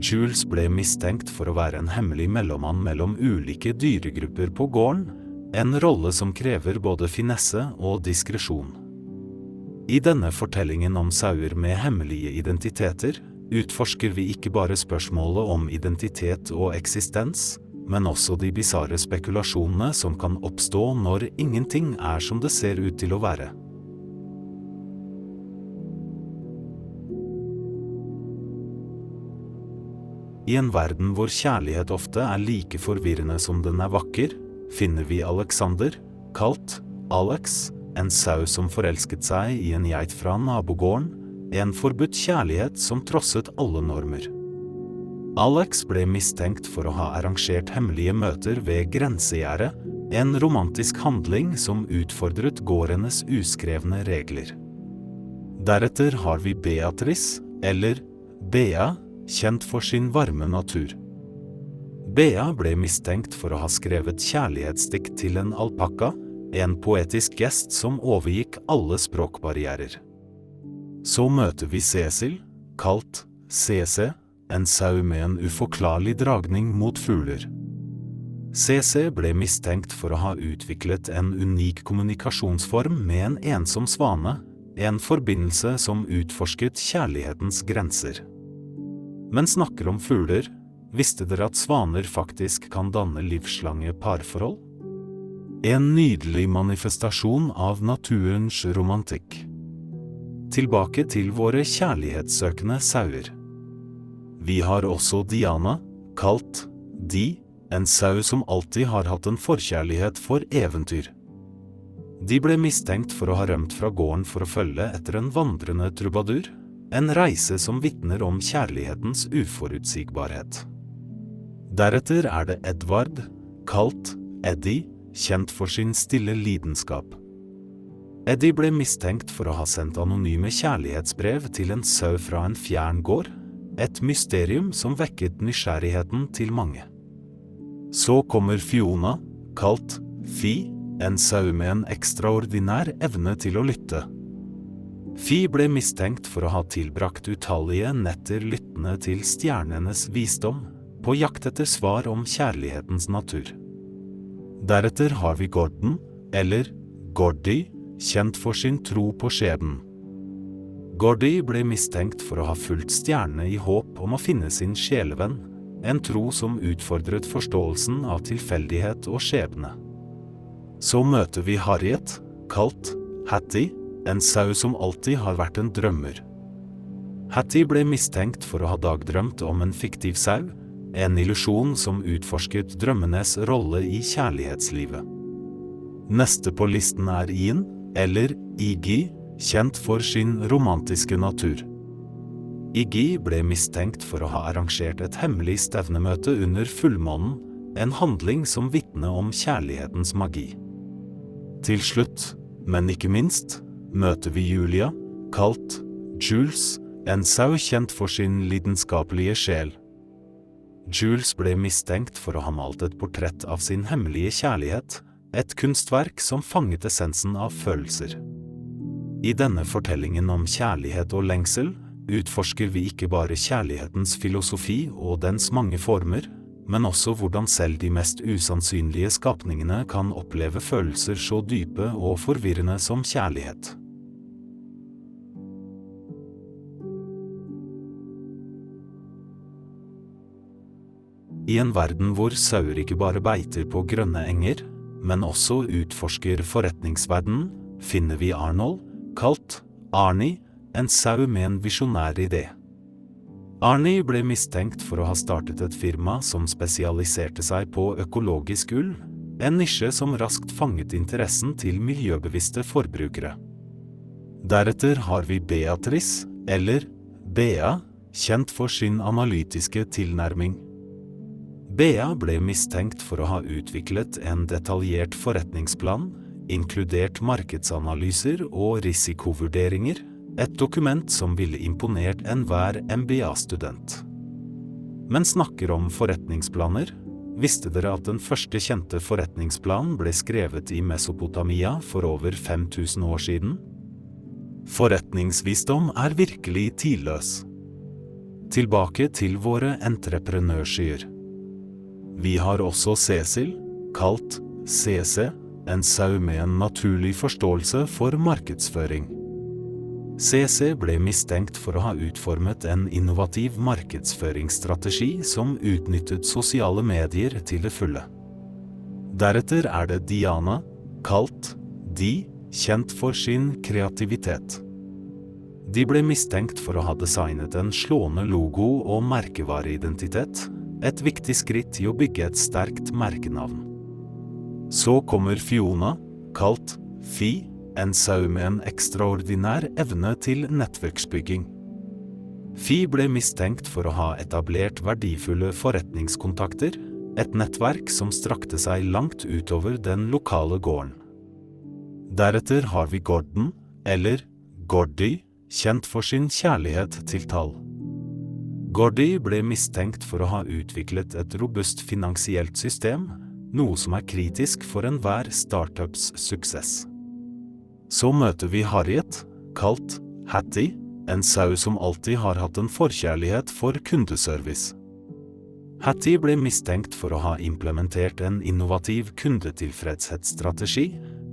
Jules ble mistenkt for å være en hemmelig mellommann mellom ulike dyregrupper på gården, en rolle som krever både finesse og diskresjon. I denne fortellingen om sauer med hemmelige identiteter utforsker vi ikke bare spørsmålet om identitet og eksistens, men også de bisarre spekulasjonene som kan oppstå når ingenting er som det ser ut til å være. I en verden hvor kjærlighet ofte er like forvirrende som den er vakker, finner vi Alexander, kalt Alex, en sau som forelsket seg i en geit fra nabogården, en forbudt kjærlighet som trosset alle normer. Alex ble mistenkt for å ha arrangert hemmelige møter ved grensegjerdet, en romantisk handling som utfordret gårdenes uskrevne regler. Deretter har vi Beatrice, eller Bea, kjent for sin varme natur. Bea ble mistenkt for å ha skrevet kjærlighetsdikt til en alpakka, en poetisk gest som overgikk alle språkbarrierer. Så møter vi Cecil, kalt CC, en sau med en uforklarlig dragning mot fugler. CC ble mistenkt for å ha utviklet en unik kommunikasjonsform med en ensom svane, en forbindelse som utforsket kjærlighetens grenser. Men snakker om fugler, visste dere at svaner faktisk kan danne livslange parforhold? En nydelig manifestasjon av naturens romantikk. Tilbake til våre kjærlighetssøkende sauer. Vi har også Diana, kalt Di, en sau som alltid har hatt en forkjærlighet for eventyr. De ble mistenkt for å ha rømt fra gården for å følge etter en vandrende trubadur, en reise som vitner om kjærlighetens uforutsigbarhet. Deretter er det Edvard, kalt Eddie, kjent for sin stille lidenskap. Eddie ble mistenkt for å ha sendt anonyme kjærlighetsbrev til en sau fra en fjern gård, et mysterium som vekket nysgjerrigheten til mange. Så kommer Fiona, kalt Fi, en sau med en ekstraordinær evne til å lytte. Fi ble mistenkt for å ha tilbrakt utallige netter lyttende til stjernenes visdom, på jakt etter svar om kjærlighetens natur. Deretter har vi Gordon, eller Gordy, kjent for sin tro på skjebnen. Gordy ble mistenkt for å ha fulgt stjernene i håp om å finne sin sjelevenn, en tro som utfordret forståelsen av tilfeldighet og skjebne. Så møter vi Harriet, kalt Hattie, en sau som alltid har vært en drømmer. Hattie ble mistenkt for å ha dagdrømt om en fiktiv sau, en illusjon som utforsket drømmenes rolle i kjærlighetslivet. Neste på listen er Ian, eller Iggy, kjent for sin romantiske natur. Iggy ble mistenkt for å ha arrangert et hemmelig stevnemøte under fullmånen, en handling som vitner om kjærlighetens magi. Til slutt, men ikke minst, møter vi Julia, kalt Jules, en sau kjent for sin lidenskapelige sjel. Jules ble mistenkt for å ha malt et portrett av sin hemmelige kjærlighet, et kunstverk som fanget essensen av følelser. I denne fortellingen om kjærlighet og lengsel utforsker vi ikke bare kjærlighetens filosofi og dens mange former, men også hvordan selv de mest usannsynlige skapningene kan oppleve følelser så dype og forvirrende som kjærlighet. I en verden hvor sauer ikke bare beiter på grønne enger, men også utforsker forretningsverdenen, finner vi Arnold, kalt Arnie, en sau med en visjonær idé. Arnie ble mistenkt for å ha startet et firma som spesialiserte seg på økologisk ull, en nisje som raskt fanget interessen til miljøbevisste forbrukere. Deretter har vi Beatrice, eller Bea, kjent for sin analytiske tilnærming. Bea ble mistenkt for å ha utviklet en detaljert forretningsplan, inkludert markedsanalyser og risikovurderinger, et dokument som ville imponert enhver MBA-student. Men snakker om forretningsplaner, visste dere at den første kjente forretningsplanen ble skrevet i Mesopotamia for over 5000 år siden? Forretningsvisdom er virkelig tidløs. Tilbake til våre entreprenørskyer. Vi har også Cecil, kalt CC, en sau med en naturlig forståelse for markedsføring. CC ble mistenkt for å ha utformet en innovativ markedsføringsstrategi som utnyttet sosiale medier til det fulle. Deretter er det Diana, kalt Di, kjent for sin kreativitet. De ble mistenkt for å ha designet en slående logo og merkevareidentitet, et viktig skritt i å bygge et sterkt merkenavn. Så kommer Fiona, kalt Fi, en sau med en ekstraordinær evne til nettverksbygging. Fi ble mistenkt for å ha etablert verdifulle forretningskontakter, et nettverk som strakte seg langt utover den lokale gården. Deretter har vi Gordon, eller Gordy, kjent for sin kjærlighet til tall. Gordy ble mistenkt for å ha utviklet et robust finansielt system, noe som er kritisk for enhver startups suksess. Så møter vi Harriet, kalt Hattie, en sau som alltid har hatt en forkjærlighet for kundeservice. Hattie ble mistenkt for å ha implementert en innovativ kundetilfredshetsstrategi,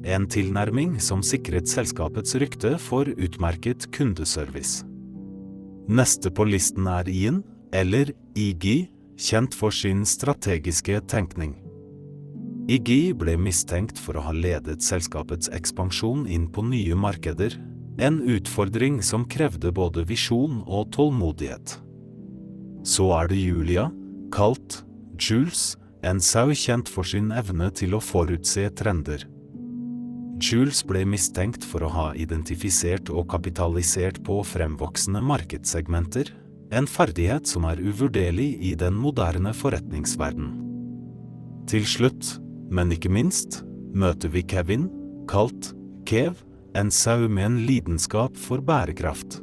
en tilnærming som sikret selskapets rykte for utmerket kundeservice. Neste på listen er Ian, eller Iggy, kjent for sin strategiske tenkning. Iggy ble mistenkt for å ha ledet selskapets ekspansjon inn på nye markeder, en utfordring som krevde både visjon og tålmodighet. Så er det Julia, kalt Jules, en sau kjent for sin evne til å forutse trender. Jules ble mistenkt for å ha identifisert og kapitalisert på fremvoksende markedssegmenter, en ferdighet som er uvurderlig i den moderne forretningsverden. Til slutt, men ikke minst, møter vi Kevin, kalt Kev, en sau med en lidenskap for bærekraft.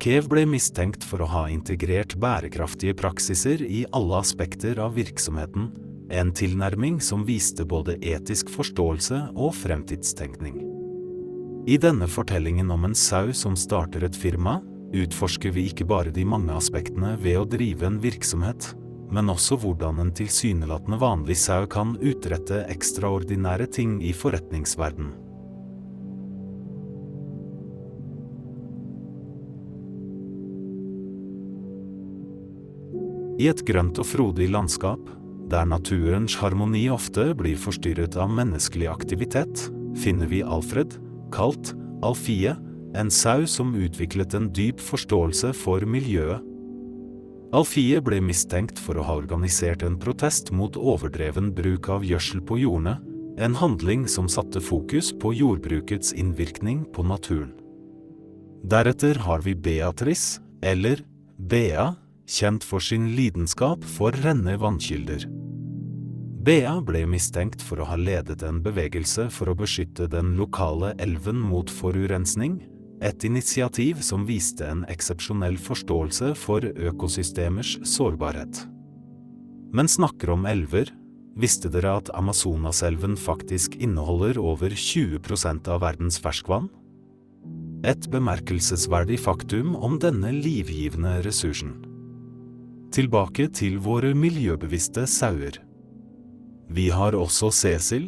Kev ble mistenkt for å ha integrert bærekraftige praksiser i alle aspekter av virksomheten, en tilnærming som viste både etisk forståelse og fremtidstenkning. I denne fortellingen om en sau som starter et firma, utforsker vi ikke bare de mange aspektene ved å drive en virksomhet, men også hvordan en tilsynelatende vanlig sau kan utrette ekstraordinære ting i forretningsverden. I et grønt og frodig landskap, der naturens harmoni ofte blir forstyrret av menneskelig aktivitet, finner vi Alfred, kalt Alfie, en sau som utviklet en dyp forståelse for miljøet. Alfie ble mistenkt for å ha organisert en protest mot overdreven bruk av gjødsel på jordene, en handling som satte fokus på jordbrukets innvirkning på naturen. Deretter har vi Beatrice, eller Bea, kjent for sin lidenskap for renne vannkilder. Bea ble mistenkt for å ha ledet en bevegelse for å beskytte den lokale elven mot forurensning, et initiativ som viste en eksepsjonell forståelse for økosystemers sårbarhet. Men snakker om elver, visste dere at Amazonaselven faktisk inneholder over 20% av verdens ferskvann? Et bemerkelsesverdig faktum om denne livgivende ressursen. Tilbake til våre miljøbevisste sauer. Vi har også Cecil,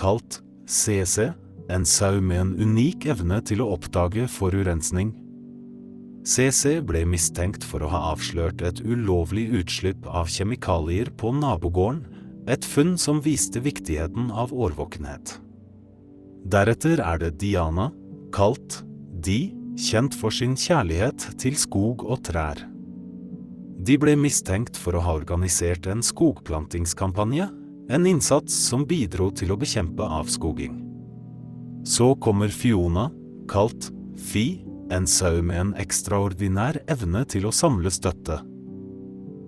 kalt CC, en sau med en unik evne til å oppdage forurensning. CC ble mistenkt for å ha avslørt et ulovlig utslipp av kjemikalier på nabogården, et funn som viste viktigheten av årvåkenhet. Deretter er det Diana, kalt Di, kjent for sin kjærlighet til skog og trær. De ble mistenkt for å ha organisert en skogplantingskampanje, en innsats som bidro til å bekjempe avskoging. Så kommer Fiona, kalt Fi, en sau med en ekstraordinær evne til å samle støtte.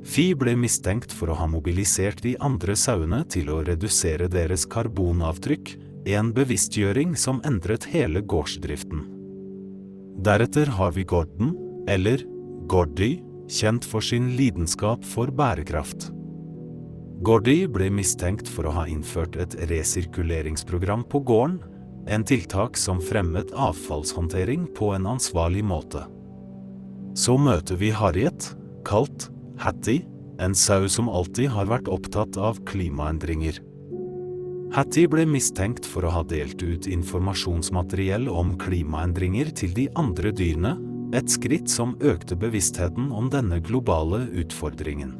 Fi ble mistenkt for å ha mobilisert de andre sauene til å redusere deres karbonavtrykk, en bevisstgjøring som endret hele gårdsdriften. Deretter har vi Gordon, eller Gordy, kjent for sin lidenskap for bærekraft. Gordy ble mistenkt for å ha innført et resirkuleringsprogram på gården, en tiltak som fremmet avfallshåndtering på en ansvarlig måte. Så møter vi Harriet, kalt Hattie, en sau som alltid har vært opptatt av klimaendringer. Hattie ble mistenkt for å ha delt ut informasjonsmateriell om klimaendringer til de andre dyrene, et skritt som økte bevisstheten om denne globale utfordringen.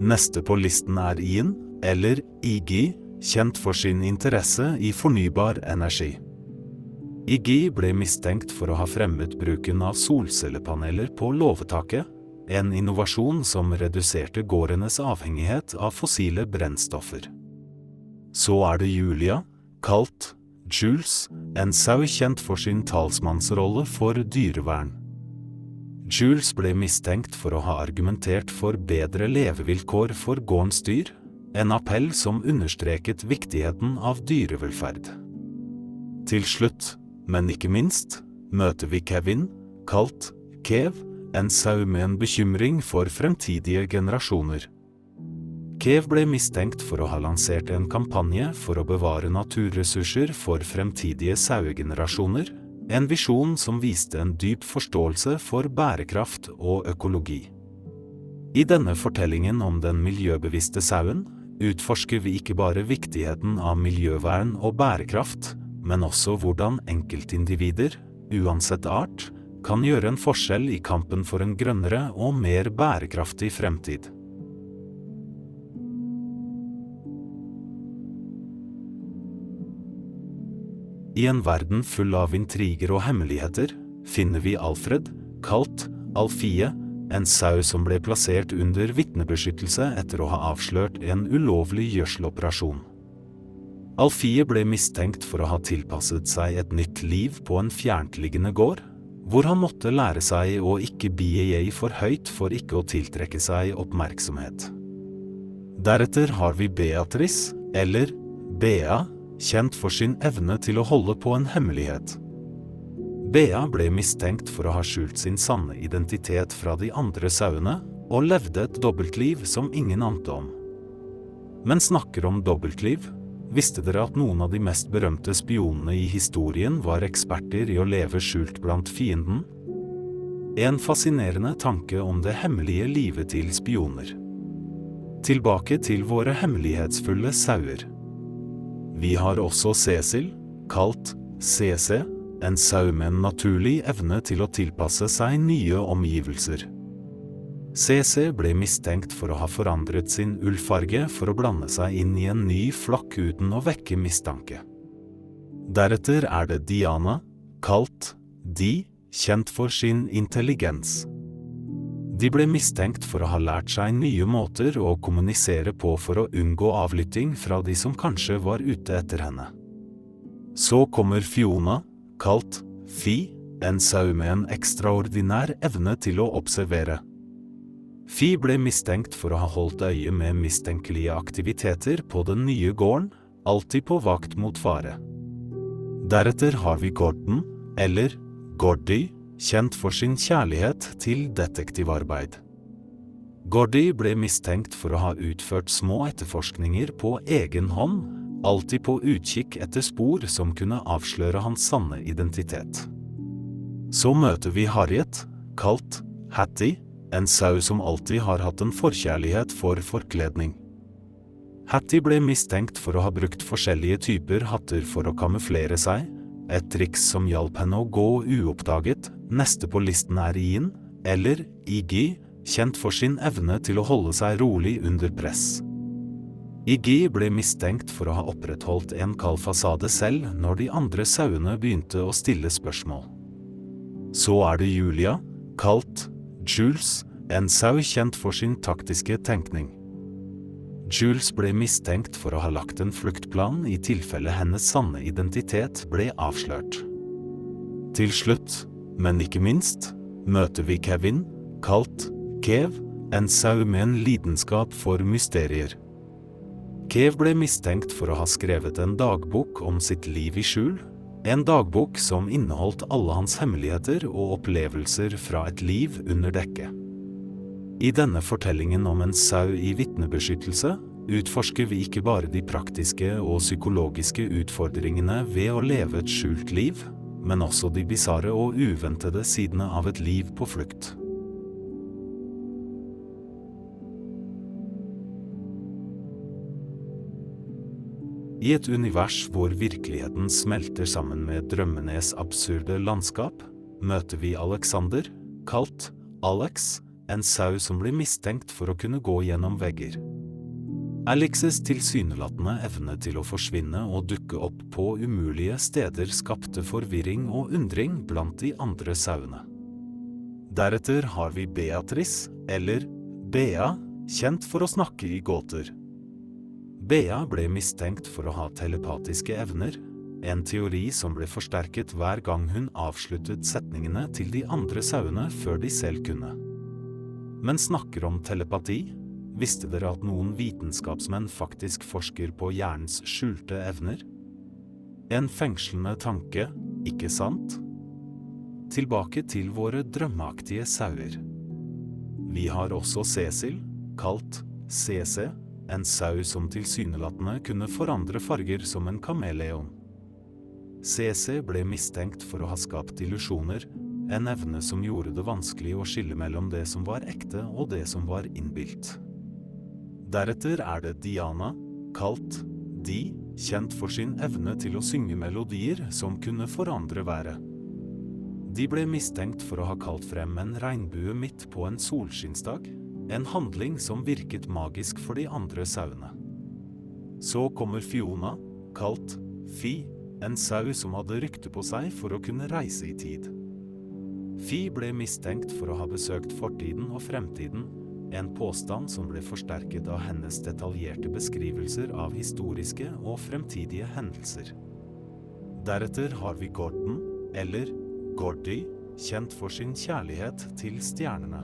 Neste på listen er IN, eller IG, kjent for sin interesse i fornybar energi. IG ble mistenkt for å ha fremmet bruken av solcellepaneler på låvetaket, en innovasjon som reduserte gårdenes avhengighet av fossile brennstoffer. Så er det Julia, kalt Jules, en sau kjent for sin talsmannsrolle for dyrevern. Jules ble mistenkt for å ha argumentert for bedre levevilkår for gårdens dyr, en appell som understreket viktigheten av dyrevelferd. Til slutt, men ikke minst, møter vi Kevin, kalt Kev, en sau med en bekymring for fremtidige generasjoner. Kev ble mistenkt for å ha lansert en kampanje for å bevare naturressurser for fremtidige sauegenerasjoner, En visjon som viste en dyp forståelse for bærekraft og økologi. I denne fortellingen om den miljøbevisste sauen utforsker vi ikke bare viktigheten av miljøvern og bærekraft, men også hvordan enkeltindivider, uansett art, kan gjøre en forskjell i kampen for en grønnere og mer bærekraftig fremtid. I en verden full av intriger og hemmeligheter finner vi Alfred, kalt Alfie, en sau som ble plassert under vitnebeskyttelse etter å ha avslørt en ulovlig gjødseloperasjon. Alfie ble mistenkt for å ha tilpasset seg et nytt liv på en fjerntliggende gård, hvor han måtte lære seg å ikke bie for høyt for ikke å tiltrekke seg oppmerksomhet. Deretter har vi Beatrice, eller Bea, kjent for sin evne til å holde på en hemmelighet. Bea ble mistenkt for å ha skjult sin sanne identitet fra de andre sauene, og levde et dobbeltliv som ingen ante om. Men snakker om dobbeltliv, visste dere at noen av de mest berømte spionene i historien var eksperter i å leve skjult blant fienden? En fascinerende tanke om det hemmelige livet til spioner. Tilbake til våre hemmelighetsfulle sauer. Vi har også Cecil, kalt CC, en sau med en naturlig evne til å tilpasse seg nye omgivelser. CC ble mistenkt for å ha forandret sin ullfarge for å blande seg inn i en ny flokk uten å vekke mistanke. Deretter er det Diana, kalt Di, kjent for sin intelligens. De ble mistenkt for å ha lært seg nye måter å kommunisere på for å unngå avlytting fra de som kanskje var ute etter henne. Så kommer Fiona, kalt Fi, en sau med en ekstraordinær evne til å observere. Fi ble mistenkt for å ha holdt øye med mistenkelige aktiviteter på den nye gården, alltid på vakt mot fare. Deretter har vi Gordon, eller Gordy, kjent for sin kjærlighet til detektivarbeid. Gordy ble mistenkt for å ha utført små etterforskninger på egen hånd, alltid på utkikk etter spor som kunne avsløre hans sanne identitet. Så møter vi Harriet, kalt Hattie, en sau som alltid har hatt en forkjærlighet for forkledning. Hattie ble mistenkt for å ha brukt forskjellige typer hatter for å kamuflere seg, et triks som hjalp henne å gå uoppdaget, neste på listen er Ian, eller Iggy, kjent for sin evne til å holde seg rolig under press. Iggy ble mistenkt for å ha opprettholdt en kald fasade selv når de andre sauene begynte å stille spørsmål. Så er det Julia, kalt Jules, en sau kjent for sin taktiske tenkning. Jules ble mistenkt for å ha lagt en fluktplan i tilfelle hennes sanne identitet ble avslørt. Til slutt, men ikke minst, møter vi Kevin, kalt Kev, en sau med en lidenskap for mysterier. Kev ble mistenkt for å ha skrevet en dagbok om sitt liv i skjul, en dagbok som inneholdt alle hans hemmeligheter og opplevelser fra et liv under dekke. I denne fortellingen om en sau i vitnebeskyttelse utforsker vi ikke bare de praktiske og psykologiske utfordringene ved å leve et skjult liv, men også de bisarre og uventede sidene av et liv på flukt. I et univers hvor virkeligheten smelter sammen med drømmenes absurde landskap, møter vi Alexander, kalt Alex, en sau som blir mistenkt for å kunne gå gjennom vegger. Alexes tilsynelatende evne til å forsvinne og dukke opp på umulige steder skapte forvirring og undring blant de andre sauene. Deretter har vi Beatrice, eller Bea, kjent for å snakke i gåter. Bea ble mistenkt for å ha telepatiske evner, en teori som ble forsterket hver gang hun avsluttet setningene til de andre sauene før de selv kunne men snakker om telepati, visste dere at noen vitenskapsmenn faktisk forsker på hjernens skjulte evner? En fengslende tanke, ikke sant? Tilbake til våre drømmeaktige sauer. Vi har også Cecil, kalt CC, en sau som tilsynelatende kunne forandre farger som en kameleon. CC ble mistenkt for å ha skapt illusjoner, en evne som gjorde det vanskelig å skille mellom det som var ekte og det som var innbilt. Deretter er det Diana, kalt Di, kjent for sin evne til å synge melodier som kunne forandre været. De ble mistenkt for å ha kalt frem en regnbue midt på en solskinnsdag, en handling som virket magisk for de andre sauene. Så kommer Fiona, kalt Fi, en sau som hadde rykte på seg for å kunne reise i tid. Fi ble mistenkt for å ha besøkt fortiden og fremtiden, en påstand som ble forsterket av hennes detaljerte beskrivelser av historiske og fremtidige hendelser. Deretter har vi Gordon, eller Gordy, kjent for sin kjærlighet til stjernene.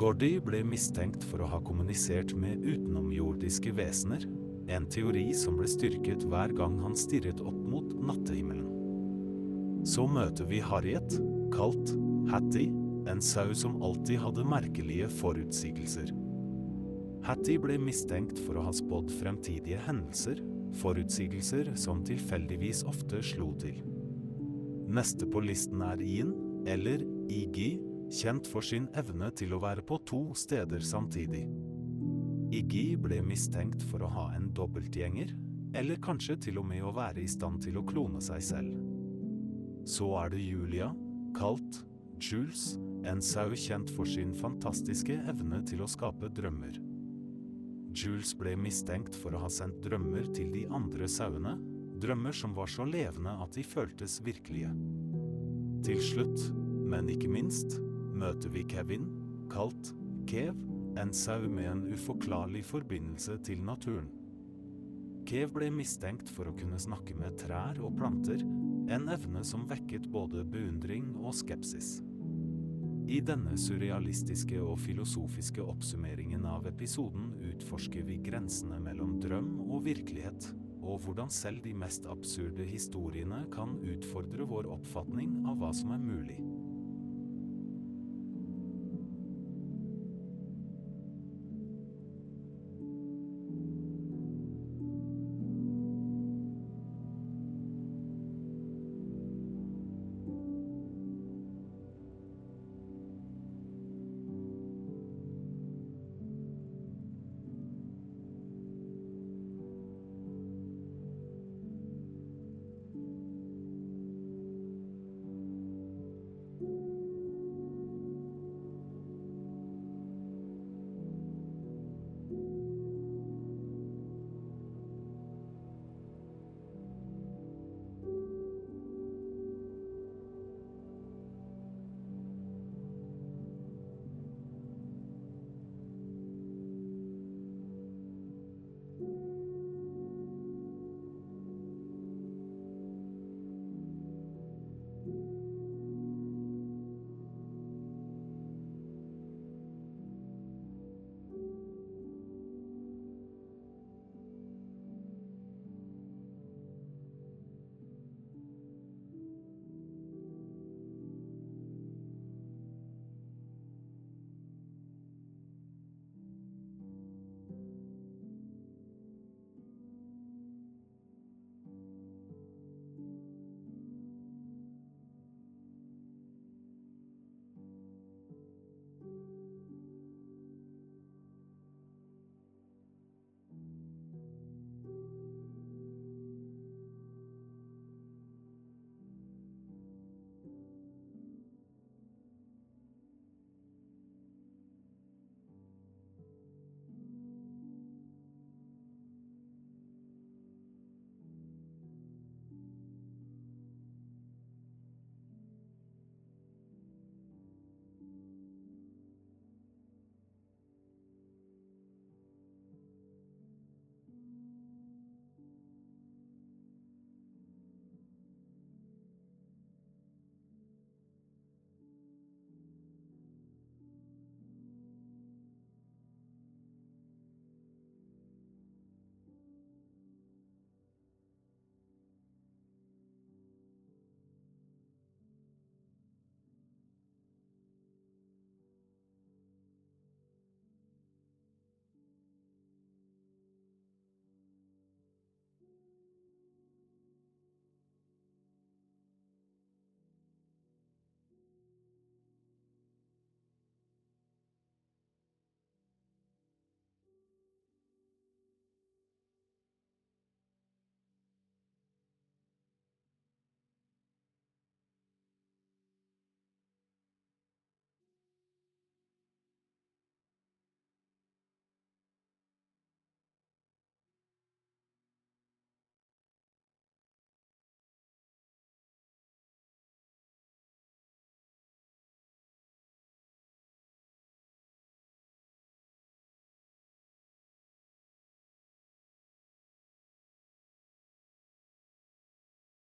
Gordy ble mistenkt for å ha kommunisert med utenomjordiske vesener, en teori som ble styrket hver gang han stirret opp mot nattehimmelen. Så møter vi Harriet, kalt Hattie, en sau som alltid hadde merkelige forutsigelser. Hattie ble mistenkt for å ha spådd fremtidige hendelser, forutsigelser som tilfeldigvis ofte slo til. Neste på listen er Ian, eller Iggy, kjent for sin evne til å være på to steder samtidig. Iggy ble mistenkt for å ha en dobbeltgjenger, eller kanskje til og med å være i stand til å klone seg selv. Så er det Julia, kalt Jules, en sau kjent for sin fantastiske evne til å skape drømmer. Jules ble mistenkt for å ha sendt drømmer til de andre sauene, drømmer som var så levende at de føltes virkelige. Til slutt, men ikke minst, møter vi Kevin, kalt Kev, en sau med en uforklarlig forbindelse til naturen. Kev ble mistenkt for å kunne snakke med trær og planter, en evne som vekket både beundring og skepsis. I denne surrealistiske og filosofiske oppsummeringen av episoden utforsker vi grensene mellom drøm og virkelighet, og hvordan selv de mest absurde historiene kan utfordre vår oppfatning av hva som er mulig.